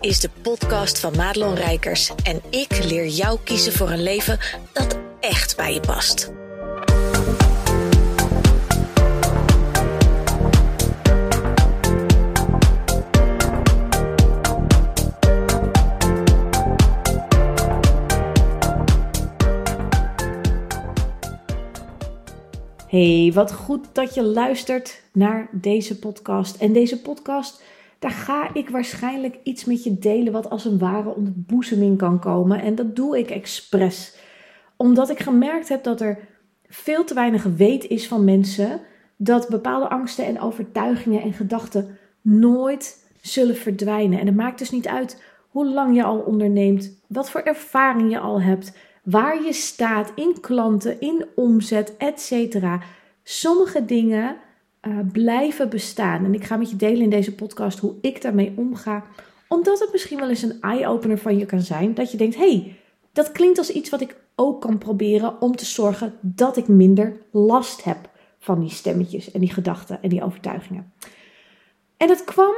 is de podcast van Madelon Rijkers en ik leer jou kiezen voor een leven dat echt bij je past. Hey, wat goed dat je luistert naar deze podcast. En deze podcast, daar ga ik waarschijnlijk iets met je delen wat als een ware ontboezeming kan komen. En dat doe ik expres. Omdat ik gemerkt heb dat er veel te weinig weet is van mensen dat bepaalde angsten en overtuigingen en gedachten nooit zullen verdwijnen. En het maakt dus niet uit hoe lang je al onderneemt, wat voor ervaring je al hebt waar je staat in klanten, in omzet, etc. Sommige dingen uh, blijven bestaan. En ik ga met je delen in deze podcast hoe ik daarmee omga. Omdat het misschien wel eens een eye-opener van je kan zijn. Dat je denkt, hey, dat klinkt als iets wat ik ook kan proberen om te zorgen dat ik minder last heb van die stemmetjes en die gedachten en die overtuigingen. En dat kwam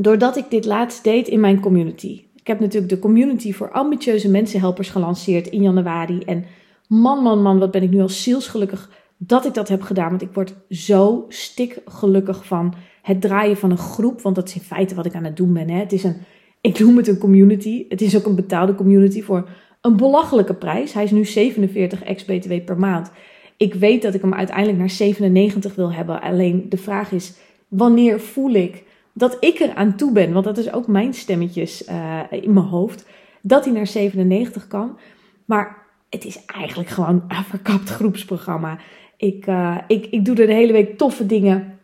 doordat ik dit laatst deed in mijn community. Ik heb natuurlijk de community voor ambitieuze mensenhelpers gelanceerd in januari. En man, man, man, wat ben ik nu al zielsgelukkig dat ik dat heb gedaan. Want ik word zo stik gelukkig van het draaien van een groep. Want dat is in feite wat ik aan het doen ben. Hè. Het is een, ik noem het een community. Het is ook een betaalde community voor een belachelijke prijs. Hij is nu 47 ex-BTW per maand. Ik weet dat ik hem uiteindelijk naar 97 wil hebben. Alleen de vraag is, wanneer voel ik dat ik er aan toe ben, want dat is ook mijn stemmetjes uh, in mijn hoofd, dat hij naar 97 kan. Maar het is eigenlijk gewoon een verkapt groepsprogramma. Ik, uh, ik, ik doe er de hele week toffe dingen.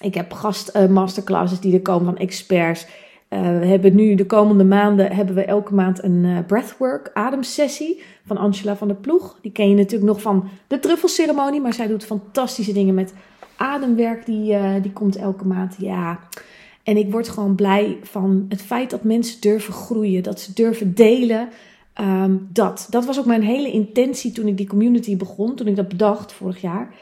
Ik heb gast uh, masterclasses die er komen van experts. we hebben nu de komende maanden hebben we elke maand een breathwork ademsessie van Angela van der Ploeg. Die ken je natuurlijk nog van de truffelceremonie, maar zij doet fantastische dingen met ademwerk. Die, die komt elke maand. Ja, en ik word gewoon blij van het feit dat mensen durven groeien, dat ze durven delen. Ehm, dat. dat was ook mijn hele intentie toen ik die community begon, toen ik dat bedacht vorig jaar.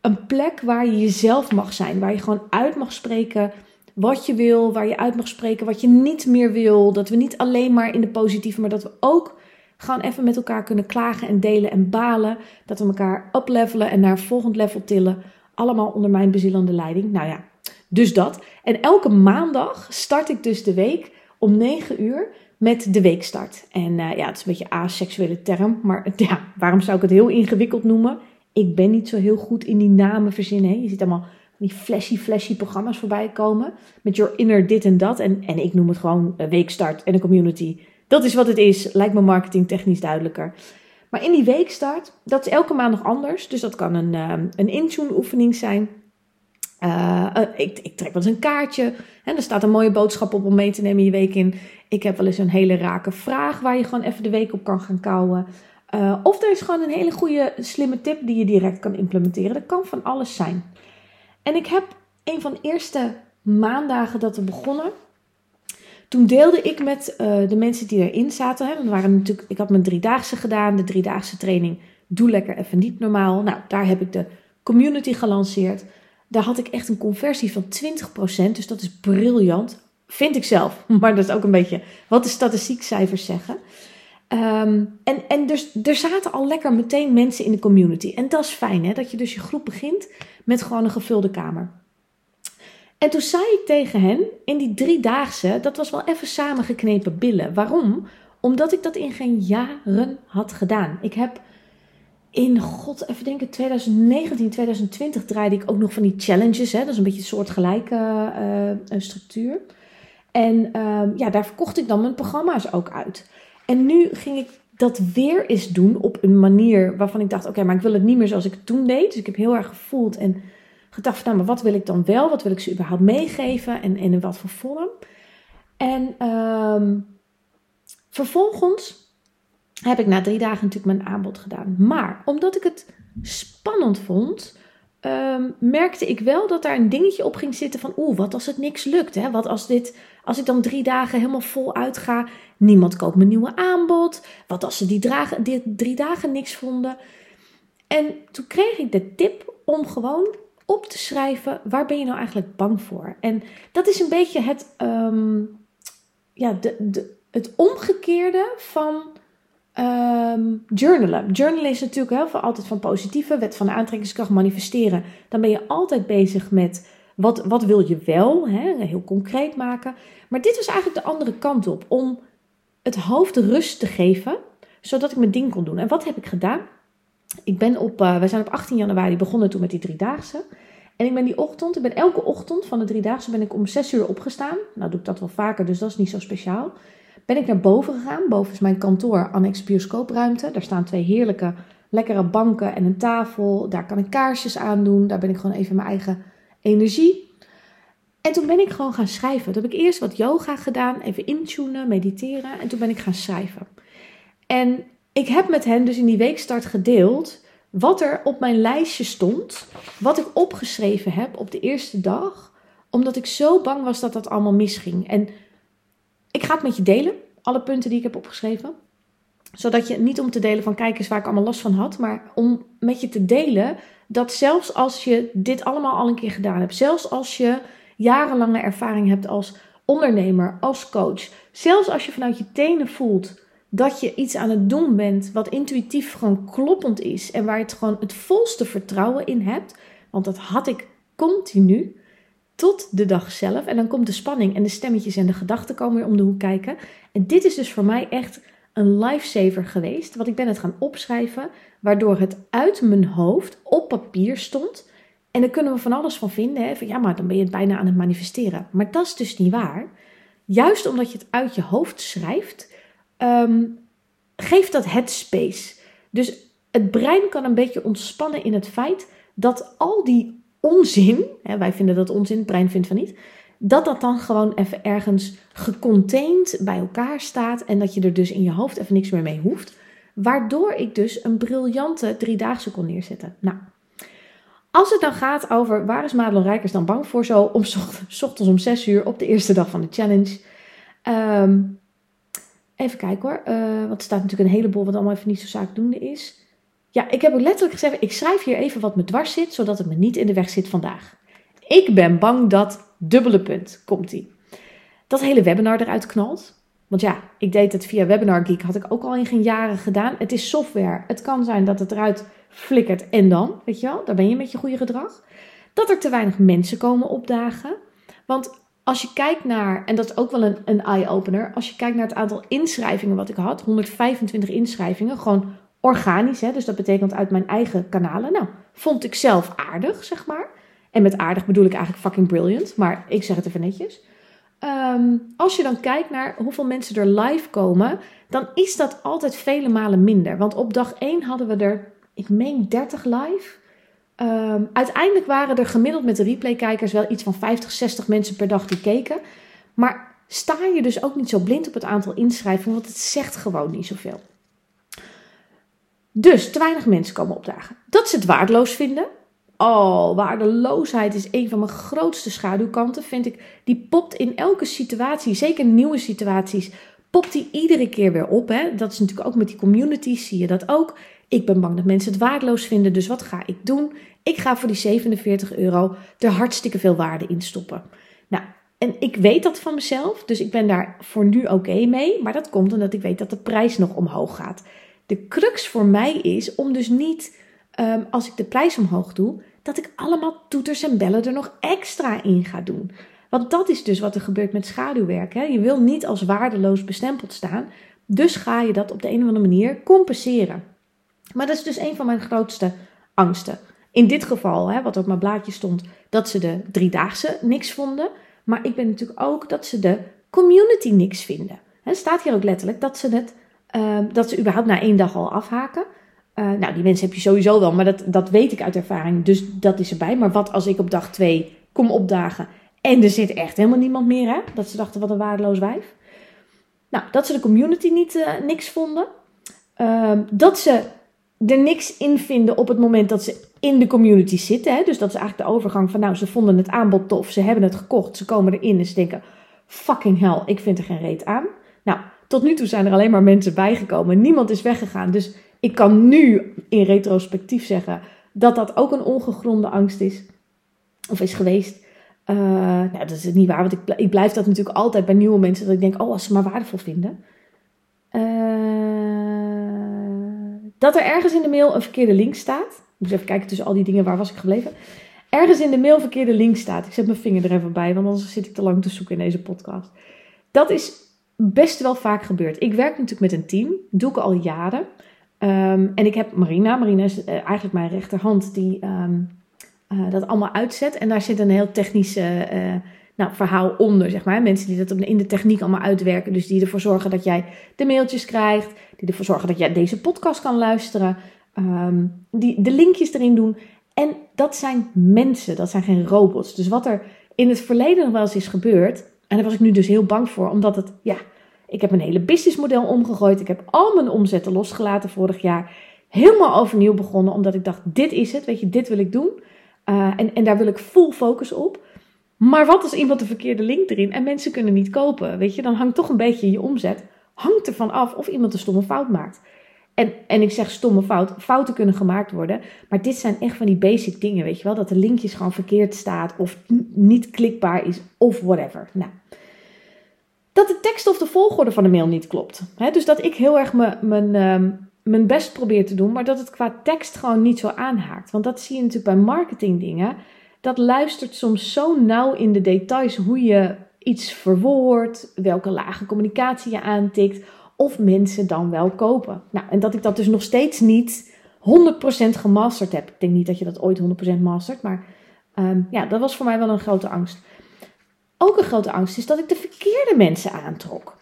Een plek waar je jezelf mag zijn, waar je gewoon uit mag spreken wat je wil, waar je uit mag spreken wat je niet meer wil. Dat we niet alleen maar in de positieve, maar dat we ook gewoon even met elkaar kunnen klagen en delen en balen. Dat we elkaar uplevelen en naar een volgend level tillen. Allemaal onder mijn bezielende leiding. Nou ja, dus dat. En elke maandag start ik dus de week om 9 uur met de weekstart. En uh, ja, het is een beetje een aseksuele term, maar ja, waarom zou ik het heel ingewikkeld noemen? Ik ben niet zo heel goed in die namen verzinnen. Je ziet allemaal die flashy, flashy programma's voorbij komen. Met your inner dit en dat. En, en ik noem het gewoon een weekstart en een community. Dat is wat het is. Lijkt me marketing technisch duidelijker. Maar in die weekstart, dat is elke maand nog anders. Dus dat kan een, um, een intune oefening zijn. Uh, ik, ik, trek wel eens een kaartje en er staat een mooie boodschap op om mee te nemen je week in. Ik heb wel eens een hele rake vraag waar je gewoon even de week op kan gaan kouwen. Uh, of er is gewoon een hele goede, slimme tip die je direct kan implementeren. Dat kan van alles zijn. En ik heb een van de eerste maandagen dat we begonnen. Toen deelde ik met de mensen die erin zaten. Hè, waren natuurlijk, ik had mijn driedaagse gedaan, de driedaagse training. Doe lekker even niet normaal. Nou, daar heb ik de community gelanceerd. Daar had ik echt een conversie van 20%. Dus dat is briljant. Vind ik zelf. Maar dat is ook een beetje wat de statistiekcijfers zeggen. Um, en en dus, er zaten al lekker meteen mensen in de community. En dat is fijn, hè? Dat je dus je groep begint met gewoon een gevulde kamer. En toen zei ik tegen hen, in die driedaagse, dat was wel even samengeknepen billen. Waarom? Omdat ik dat in geen jaren had gedaan. Ik heb in, god, even denken, 2019, 2020 draaide ik ook nog van die challenges. Hè? Dat is een beetje een soortgelijke uh, structuur. En uh, ja, daar verkocht ik dan mijn programma's ook uit. En nu ging ik dat weer eens doen op een manier waarvan ik dacht: oké, maar ik wil het niet meer zoals ik het toen deed. Dus ik heb heel erg gevoeld en gedacht: van, nou, maar wat wil ik dan wel? Wat wil ik ze überhaupt meegeven en, en in wat voor vorm? En uh, vervolgens heb ik na drie dagen natuurlijk mijn aanbod gedaan. Maar omdat ik het spannend vond, um, merkte ik wel dat daar een dingetje op ging zitten van oeh, wat als het niks lukt? Hè? Wat als, dit, als ik dan drie dagen helemaal vol uitga, niemand koopt mijn nieuwe aanbod? Wat als ze die, dragen, drie dagen niks vonden? En toen kreeg ik de tip om gewoon op te schrijven waar ben je nou eigenlijk bang voor? En dat is een beetje het... Um, ja, de, de, het omgekeerde van ehm, journalen. Journalen is natuurlijk heel veel altijd van positieve, wet van aantrekkingskracht, manifesteren. Dan ben je altijd bezig met wat, wat wil je wel, hè? heel concreet maken. Maar dit was eigenlijk de andere kant op, om het hoofd rust te geven, zodat ik mijn ding kon doen. En wat heb ik gedaan? Ik ben op, uh, we zijn op 18 januari begonnen toen met die driedaagse. En ik ben die ochtend, ik ben elke ochtend van de driedaagse ben ik om 6 uur opgestaan. Nou doe ik dat wel vaker, dus dat is niet zo speciaal. Ben ik naar boven gegaan. Boven is mijn kantoor, annex bioscoopruimte. Daar staan twee heerlijke, lekkere banken en een tafel. Daar kan ik kaarsjes aan doen. Daar ben ik gewoon even mijn eigen energie. En toen ben ik gewoon gaan schrijven. Toen heb ik eerst wat yoga gedaan, even intunen, mediteren. En toen ben ik gaan schrijven. En ik heb met hen dus in die weekstart gedeeld wat er op mijn lijstje stond. Wat ik opgeschreven heb op de eerste dag. Omdat ik zo bang was dat dat allemaal misging. En ik ga het met je delen. Alle punten die ik heb opgeschreven. Zodat je niet om te delen van kijk eens waar ik allemaal last van had. Maar om met je te delen dat zelfs als je dit allemaal al een keer gedaan hebt. Zelfs als je jarenlange ervaring hebt als ondernemer, als coach. Zelfs als je vanuit je tenen voelt dat je iets aan het doen bent wat intuïtief gewoon kloppend is en waar je het gewoon het volste vertrouwen in hebt, want dat had ik continu tot de dag zelf en dan komt de spanning en de stemmetjes en de gedachten komen weer om de hoek kijken. En dit is dus voor mij echt een lifesaver geweest, wat ik ben het gaan opschrijven, waardoor het uit mijn hoofd op papier stond. En daar kunnen we van alles van vinden. Hè? Van, ja, maar dan ben je het bijna aan het manifesteren. Maar dat is dus niet waar. Juist omdat je het uit je hoofd schrijft, um, geeft dat headspace. Dus het brein kan een beetje ontspannen in het feit dat al die onzin, hè, wij vinden dat onzin, het brein vindt van niet, dat dat dan gewoon even ergens gecontained bij elkaar staat en dat je er dus in je hoofd even niks meer mee hoeft. Waardoor ik dus een briljante driedaagse kon neerzetten. Nou, als het dan gaat over waar is Madelon Rijkers dan bang voor, zo om ochtends om 6 uur op de eerste dag van de challenge. Um, Even kijken hoor. Uh, want er staat natuurlijk een heleboel wat allemaal even niet zo zaakdoende is. Ja, ik heb ook letterlijk gezegd, ik schrijf hier even wat me dwars zit, zodat het me niet in de weg zit vandaag. Ik ben bang dat, dubbele punt, komt ie. Dat hele webinar eruit knalt. Want ja, ik deed het via Webinar Geek, had ik ook al in geen jaren gedaan. Het is software. Het kan zijn dat het eruit flikkert en dan, weet je wel, daar ben je met je goede gedrag. Dat er te weinig mensen komen opdagen. Want als je kijkt naar, en dat is ook wel een, een eye-opener, als je kijkt naar het aantal inschrijvingen wat ik had, 125 inschrijvingen, gewoon organisch, hè, dus dat betekent uit mijn eigen kanalen. Nou, vond ik zelf aardig, zeg maar. En met aardig bedoel ik eigenlijk fucking brilliant, maar ik zeg het even netjes. Ehm, als je dan kijkt naar hoeveel mensen er live komen, dan is dat altijd vele malen minder. Want op dag 1 hadden we er, ik meen 30 live. Um, uiteindelijk waren er gemiddeld met de replay-kijkers wel iets van 50, 60 mensen per dag die keken. Maar sta je dus ook niet zo blind op het aantal inschrijvingen, want het zegt gewoon niet zoveel. Dus te weinig mensen komen opdagen. Dat ze het waardeloos vinden. Oh, waardeloosheid is een van mijn grootste schaduwkanten, vind ik. Die popt in elke situatie, zeker nieuwe situaties, popt die iedere keer weer op. Hè? Dat is natuurlijk ook met die communities, zie je dat ook. Ik ben bang dat mensen het waardeloos vinden, dus wat ga ik doen? Ik ga voor die 47 euro er hartstikke veel waarde in stoppen. Nou, en ik weet dat van mezelf, dus ik ben daar voor nu oké mee. Maar dat komt omdat ik weet dat de prijs nog omhoog gaat. De crux voor mij is om dus niet, um, als ik de prijs omhoog doe, dat ik allemaal toeters en bellen er nog extra in ga doen. Want dat is dus wat er gebeurt met schaduwwerk. Hè? Je wil niet als waardeloos bestempeld staan. Dus ga je dat op de een of andere manier compenseren. Maar dat is dus een van mijn grootste angsten. In dit geval, hè, wat op mijn blaadje stond, dat ze de driedaagse niks vonden. Maar ik ben natuurlijk ook dat ze de community niks vinden. Het staat hier ook letterlijk dat ze het, uh, dat ze überhaupt na één dag al afhaken. Uh, nou, die mensen heb je sowieso wel, maar dat, dat weet ik uit ervaring, dus dat is erbij. Maar wat als ik op dag twee kom opdagen en er zit echt helemaal niemand meer, hè? Dat ze dachten, wat een waardeloos wijf. Nou, dat ze de community niet, uh, niks vonden. Uh, dat ze er niks in vinden op het moment dat ze in de community zitten. Hè? Dus dat is eigenlijk de overgang van, nou, ze vonden het aanbod tof, ze hebben het gekocht, ze komen erin en ze denken, fucking hell, ik vind er geen reet aan. Nou, tot nu toe zijn er alleen maar mensen bijgekomen, niemand is weggegaan. Dus ik kan nu in retrospectief zeggen dat dat ook een ongegronde angst is, of is geweest. Uh, nou, dat is niet waar, want ik, ik blijf dat natuurlijk altijd bij nieuwe mensen. Dat ik denk, oh, als ze maar waardevol vinden. Uh, dat er ergens in de mail een verkeerde link staat. Ik moet even kijken tussen al die dingen, waar was ik gebleven? Ergens in de mail een verkeerde link staat. Ik zet mijn vinger er even bij, want anders zit ik te lang te zoeken in deze podcast. Dat is best wel vaak gebeurd. Ik werk natuurlijk met een team, doe ik al jaren. Um, en ik heb Marina, Marina is uh, eigenlijk mijn rechterhand, die um, uh, dat allemaal uitzet. En daar zit een heel technisch uh, nou, verhaal onder, zeg maar. Mensen die dat in de techniek allemaal uitwerken. Dus die ervoor zorgen dat jij de mailtjes krijgt. Die ervoor zorgen dat jij deze podcast kan luisteren. Um, die de linkjes erin doen. En dat zijn mensen, dat zijn geen robots. Dus wat er in het verleden nog wel eens is gebeurd. En daar was ik nu dus heel bang voor, omdat het, ja, ik heb mijn hele businessmodel omgegooid. Ik heb al mijn omzetten losgelaten vorig jaar. Helemaal overnieuw begonnen, omdat ik dacht: dit is het, weet je, dit wil ik doen. Uh, en, en daar wil ik full focus op. Maar wat als iemand de verkeerde link erin en mensen kunnen niet kopen? Weet je, dan hangt toch een beetje je omzet. Hangt ervan af of iemand een stomme fout maakt. En, en ik zeg stomme fout, fouten kunnen gemaakt worden. Maar dit zijn echt van die basic dingen, weet je wel. Dat de linkjes gewoon verkeerd staat of niet klikbaar is of whatever. Nou, dat de tekst of de volgorde van de mail niet klopt. dus dat ik heel erg mijn, ehm, mijn best probeer te doen, maar dat het qua tekst gewoon niet zo aanhaakt. Want dat zie je natuurlijk bij marketingdingen. Dat luistert soms zo nauw in de details hoe je iets verwoordt, welke lage communicatie je aantikt, of mensen dan wel kopen. Nou, en dat ik dat dus nog steeds niet 100% gemasterd heb. Ik denk niet dat je dat ooit 100% mastert, maar um, ja, dat was voor mij wel een grote angst. Ook een grote angst is dat ik de verkeerde mensen aantrok.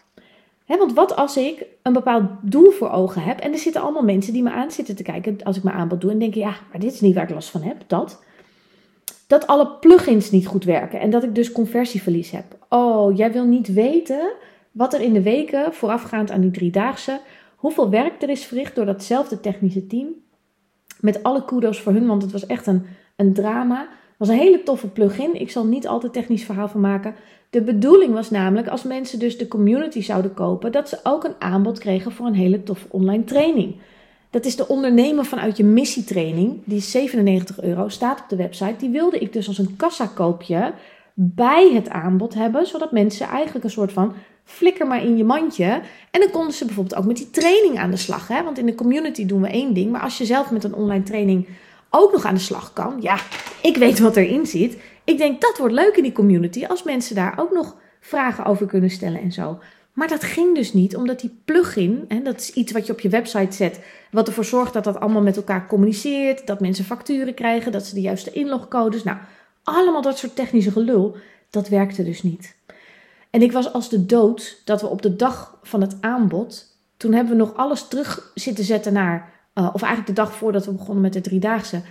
want wat als ik een bepaald doel voor ogen heb en er zitten allemaal mensen die me aan zitten te kijken als ik mijn aanbod doe en denken, ja, maar dit is niet waar ik last van heb, dat. Dat alle plugins niet goed werken en dat ik dus conversieverlies heb. Oh, jij wil niet weten wat er in de weken voorafgaand aan die driedaagse, hoeveel werk er is verricht door datzelfde technische team. Met alle kudos voor hun, want het was echt een, een drama was een hele toffe plugin. Ik zal niet altijd technisch verhaal van maken. De bedoeling was namelijk, als mensen dus de community zouden kopen, dat ze ook een aanbod kregen voor een hele toffe online training. Dat is de ondernemer vanuit je missietraining. Die is 97 euro, staat op de website. Die wilde ik dus als een kassakoopje bij het aanbod hebben. Zodat mensen eigenlijk een soort van flikker maar in je mandje. En dan konden ze bijvoorbeeld ook met die training aan de slag. Hè? Want in de community doen we één ding. Maar als je zelf met een online training ook nog aan de slag kan. Ja, ik weet wat erin zit. Ik denk dat wordt leuk in die community als mensen daar ook nog vragen over kunnen stellen en zo. Maar dat ging dus niet, omdat die plugin, hè, dat is iets wat je op je website zet, wat ervoor zorgt dat dat allemaal met elkaar communiceert, dat mensen facturen krijgen, dat ze de juiste inlogcodes, nou, allemaal dat soort technische gelul, dat werkte dus niet. En ik was als de dood dat we op de dag van het aanbod, toen hebben we nog alles terug zitten zetten naar uh, of eigenlijk de dag voordat we begonnen met de driedaagse,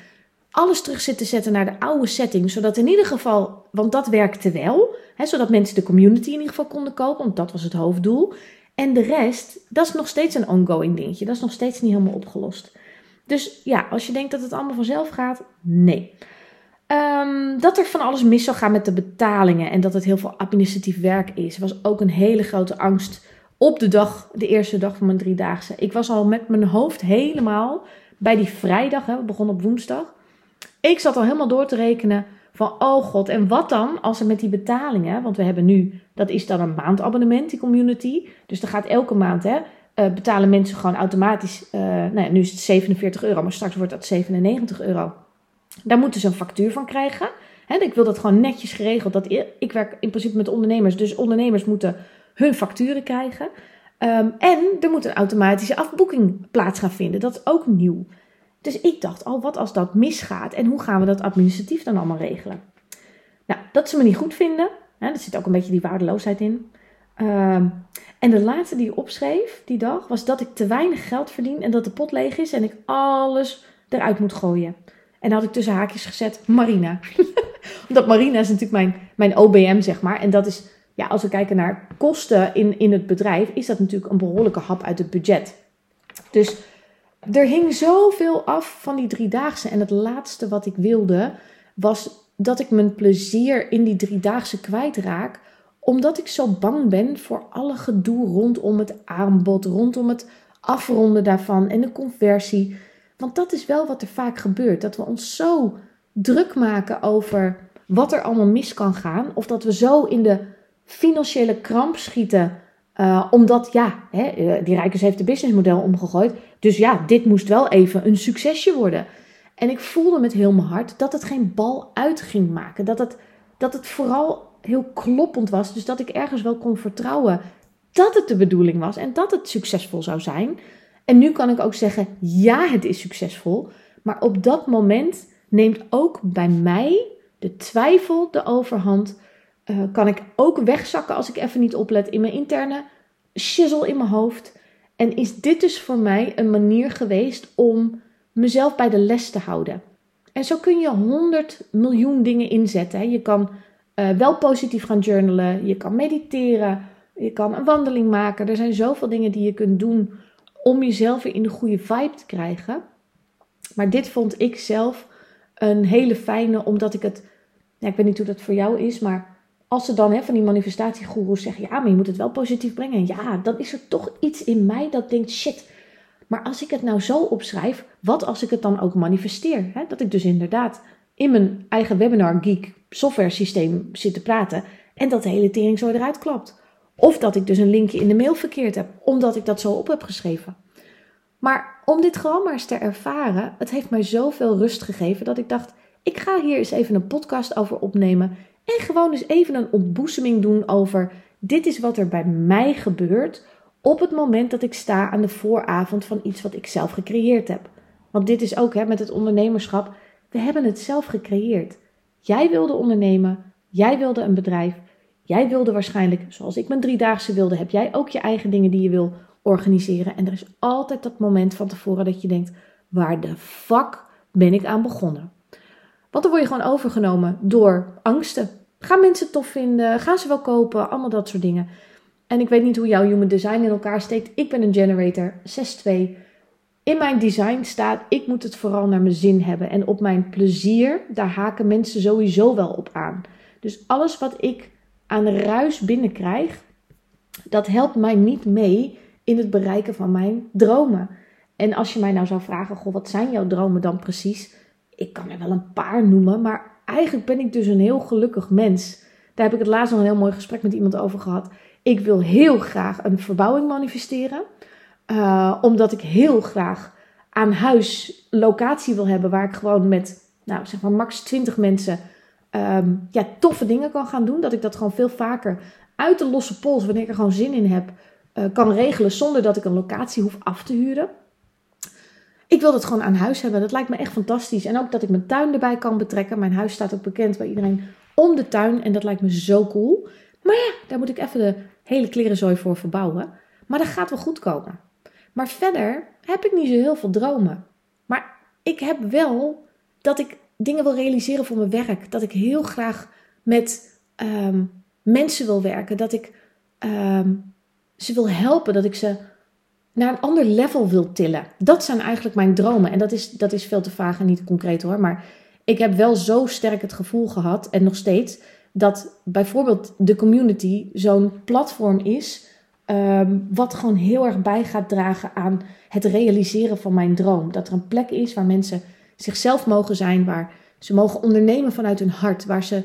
alles terug zitten zetten naar de oude setting. Zodat in ieder geval, want dat werkte wel, hè, zodat mensen de community in ieder geval konden kopen, want dat was het hoofddoel. En de rest, dat is nog steeds een ongoing dingetje. Dat is nog steeds niet helemaal opgelost. Dus ja, als je denkt dat het allemaal vanzelf gaat, nee. Um, dat er van alles mis zou gaan met de betalingen en dat het heel veel administratief werk is, was ook een hele grote angst op de dag, de eerste dag van mijn driedaagse. Ik was al met mijn hoofd helemaal bij die vrijdag, hè, we begonnen op woensdag. Ik zat al helemaal door te rekenen van, oh god, en wat dan als er met die betalingen, want we hebben nu, dat is dan een maandabonnement, die community. Dus dan gaat elke maand, hè, uh, betalen mensen gewoon automatisch, uh, nou ja, nu is het 47 euro, maar straks wordt dat 97 euro. Daar moeten ze een factuur van krijgen. Hè, ik wil dat gewoon netjes geregeld. Dat ik werk in principe met ondernemers, dus ondernemers moeten hun facturen krijgen. Um, en er moet een automatische afboeking plaats gaan vinden. Dat is ook nieuw. Dus ik dacht, oh, wat als dat misgaat? En hoe gaan we dat administratief dan allemaal regelen? Nou, dat ze me niet goed vinden. Er zit ook een beetje die waardeloosheid in. Um, en de laatste die ik opschreef die dag was dat ik te weinig geld verdien en dat de pot leeg is en ik alles eruit moet gooien. En dan had ik tussen haakjes gezet Marina. Omdat Marina is natuurlijk mijn, mijn OBM, zeg maar. En dat is ja, als we kijken naar kosten in, in het bedrijf, is dat natuurlijk een behoorlijke hap uit het budget. Dus er hing zoveel af van die driedaagse. En het laatste wat ik wilde, was dat ik mijn plezier in die driedaagse kwijtraak. Omdat ik zo bang ben voor alle gedoe rondom het aanbod, rondom het afronden daarvan en de conversie. Want dat is wel wat er vaak gebeurt. Dat we ons zo druk maken over wat er allemaal mis kan gaan. Of dat we zo in de financiële kramp schieten. Uh, omdat, ja, hè, eh, die Rijkers heeft het businessmodel omgegooid. Dus ja, dit moest wel even een succesje worden. En ik voelde met heel mijn hart dat het geen bal uit ging maken. Dat het, dat het vooral heel kloppend was. Dus dat ik ergens wel kon vertrouwen dat het de bedoeling was en dat het succesvol zou zijn. En nu kan ik ook zeggen, ja, het is succesvol. Maar op dat moment neemt ook bij mij de twijfel de overhand. Uh, kan ik ook wegzakken als ik even niet oplet in mijn interne shizzle in mijn hoofd. En is dit dus voor mij een manier geweest om mezelf bij de les te houden? En zo kun je honderd miljoen dingen inzetten. Je kan uh, wel positief gaan journalen, je kan mediteren, je kan een wandeling maken. Er zijn zoveel dingen die je kunt doen om jezelf weer in de goede vibe te krijgen. Maar dit vond ik zelf een hele fijne, omdat ik het, ik weet niet hoe dat voor jou is, maar als ze dan hè, van die manifestatiegoeroes zeggen, ja, maar je moet het wel positief brengen. Ja, dan is er toch iets in mij dat denkt, shit, maar als ik het nou zo opschrijf, wat als ik het dan ook manifesteer? Hè? Dat ik dus inderdaad in mijn eigen webinar geek software systeem zit te praten en dat de hele tering zo eruit klapt. Of dat ik dus een linkje in de mail verkeerd heb, omdat ik dat zo op heb geschreven. Maar om dit gewoon maar eens te ervaren, het heeft mij zoveel rust gegeven dat ik dacht, ik ga hier eens even een podcast over opnemen en gewoon eens even een ontboezeming doen over dit is wat er bij mij gebeurt op het moment dat ik sta aan de vooravond van iets wat ik zelf gecreëerd heb. Want dit is ook hè, met het ondernemerschap, we hebben het zelf gecreëerd. Jij wilde ondernemen, jij wilde een bedrijf, jij wilde waarschijnlijk, zoals ik mijn driedaagse wilde, heb jij ook je eigen dingen die je wil organiseren. En er is altijd dat moment van tevoren dat je denkt: waar de fuck ben ik aan begonnen? Want dan word je gewoon overgenomen door angsten. Gaan mensen het tof vinden? Gaan ze wel kopen? Allemaal dat soort dingen. En ik weet niet hoe jouw human design in elkaar steekt. Ik ben een generator 6-2. In mijn design staat: ik moet het vooral naar mijn zin hebben. En op mijn plezier, daar haken mensen sowieso wel op aan. Dus alles wat ik aan ruis binnenkrijg, dat helpt mij niet mee in het bereiken van mijn dromen. En als je mij nou zou vragen, goh, wat zijn jouw dromen dan precies? Ik kan er wel een paar noemen, maar eigenlijk ben ik dus een heel gelukkig mens. Daar heb ik het laatst nog een heel mooi gesprek met iemand over gehad. Ik wil heel graag een verbouwing manifesteren, uh, omdat ik heel graag aan huis locatie wil hebben waar ik gewoon met, nou zeg maar, max 20 mensen um, ja, toffe dingen kan gaan doen. Dat ik dat gewoon veel vaker uit de losse pols, wanneer ik er gewoon zin in heb, uh, kan regelen zonder dat ik een locatie hoef af te huren. Ik wil dat gewoon aan huis hebben. Dat lijkt me echt fantastisch. En ook dat ik mijn tuin erbij kan betrekken. Mijn huis staat ook bekend bij iedereen om de tuin. En dat lijkt me zo cool. Maar ja, daar moet ik even de hele klerenzooi voor verbouwen. Maar dat gaat wel goed komen. Maar verder heb ik niet zo heel veel dromen. Maar ik heb wel dat ik dingen wil realiseren voor mijn werk. Dat ik heel graag met um, mensen wil werken. Dat ik um, ze wil helpen. Dat ik ze naar een ander level wil tillen. Dat zijn eigenlijk mijn dromen. En dat is, dat is veel te vaag en niet concreet hoor. Maar ik heb wel zo sterk het gevoel gehad, en nog steeds, dat bijvoorbeeld de community zo'n platform is. Um, wat gewoon heel erg bij gaat dragen aan het realiseren van mijn droom. Dat er een plek is waar mensen zichzelf mogen zijn, waar ze mogen ondernemen vanuit hun hart, waar ze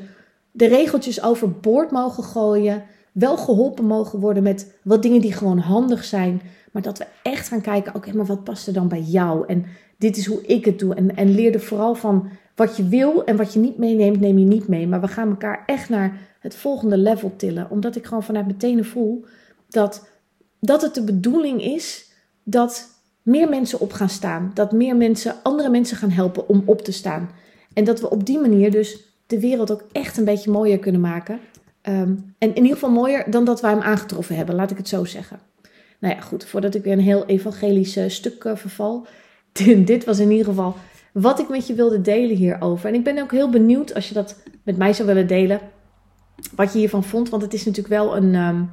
de regeltjes overboord mogen gooien, wel geholpen mogen worden met wat dingen die gewoon handig zijn, maar dat we echt gaan kijken, oké, maar wat past er dan bij jou? En dit is hoe ik het doe. En, en leer er vooral van wat je wil en wat je niet meeneemt, neem je niet mee. Maar we gaan elkaar echt naar het volgende level tillen, omdat ik gewoon vanuit mijn tenen voel dat, dat het de bedoeling is dat meer mensen op gaan staan. Dat meer mensen andere mensen gaan helpen om op te staan. En dat we op die manier dus de wereld ook echt een beetje mooier kunnen maken. Um, en in ieder geval mooier dan dat wij hem aangetroffen hebben, laat ik het zo zeggen. Nou ja, goed, voordat ik weer een heel evangelisch stuk uh, verval. Dit was in ieder geval wat ik met je wilde delen hierover. En ik ben ook heel benieuwd als je dat met mij zou willen delen. Wat je hiervan vond. Want het is natuurlijk wel een, um,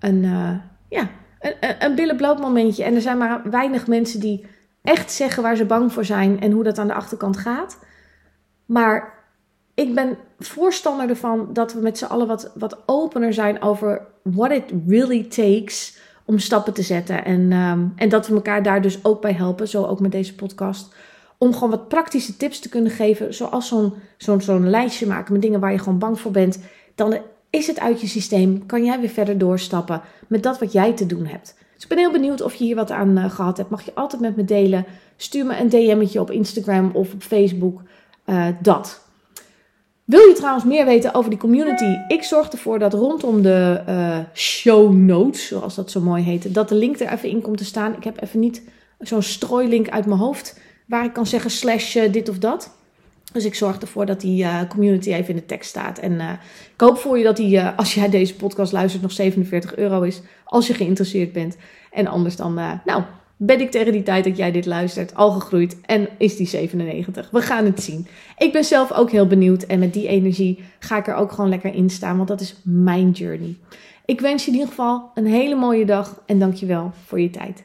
een, uh, ja, een, een billenbloot momentje. En er zijn maar weinig mensen die echt zeggen waar ze bang voor zijn. En hoe dat aan de achterkant gaat. Maar ik ben voorstander ervan dat we met z'n allen wat, wat opener zijn over what it really takes om stappen te zetten. En, um, en dat we elkaar daar dus ook bij helpen, zo ook met deze podcast. om gewoon wat praktische tips te kunnen geven, zoals zo'n zo'n zo'n lijstje maken met dingen waar je gewoon bang voor bent, dan is het uit je systeem, kan jij weer verder doorstappen met dat wat jij te doen hebt. Dus ik ben heel benieuwd of je hier wat aan uh, gehad hebt. Mag je altijd met me delen. Stuur me een DM'tje op Instagram of op Facebook. Uh, dat. Wil je trouwens meer weten over die community? Ik zorg ervoor dat rondom de uh, show notes, zoals dat zo mooi heet, dat de link er even in komt te staan. Ik heb even niet zo'n strooilink uit mijn hoofd waar ik kan zeggen slash dit of dat. Dus ik zorg ervoor dat die uh, community even in de tekst staat. En uh, ik hoop voor je dat die, uh, als jij deze podcast luistert, nog 47 euro is. Als je geïnteresseerd bent. En anders dan, nou, ben ik tegen die tijd dat jij dit luistert al gegroeid. En is die 97. We gaan het zien. Ik ben zelf ook heel benieuwd. En met die energie ga ik er ook gewoon lekker in staan. Want dat is mijn journey. Ik wens je in ieder geval een hele mooie dag. En dankjewel voor je tijd.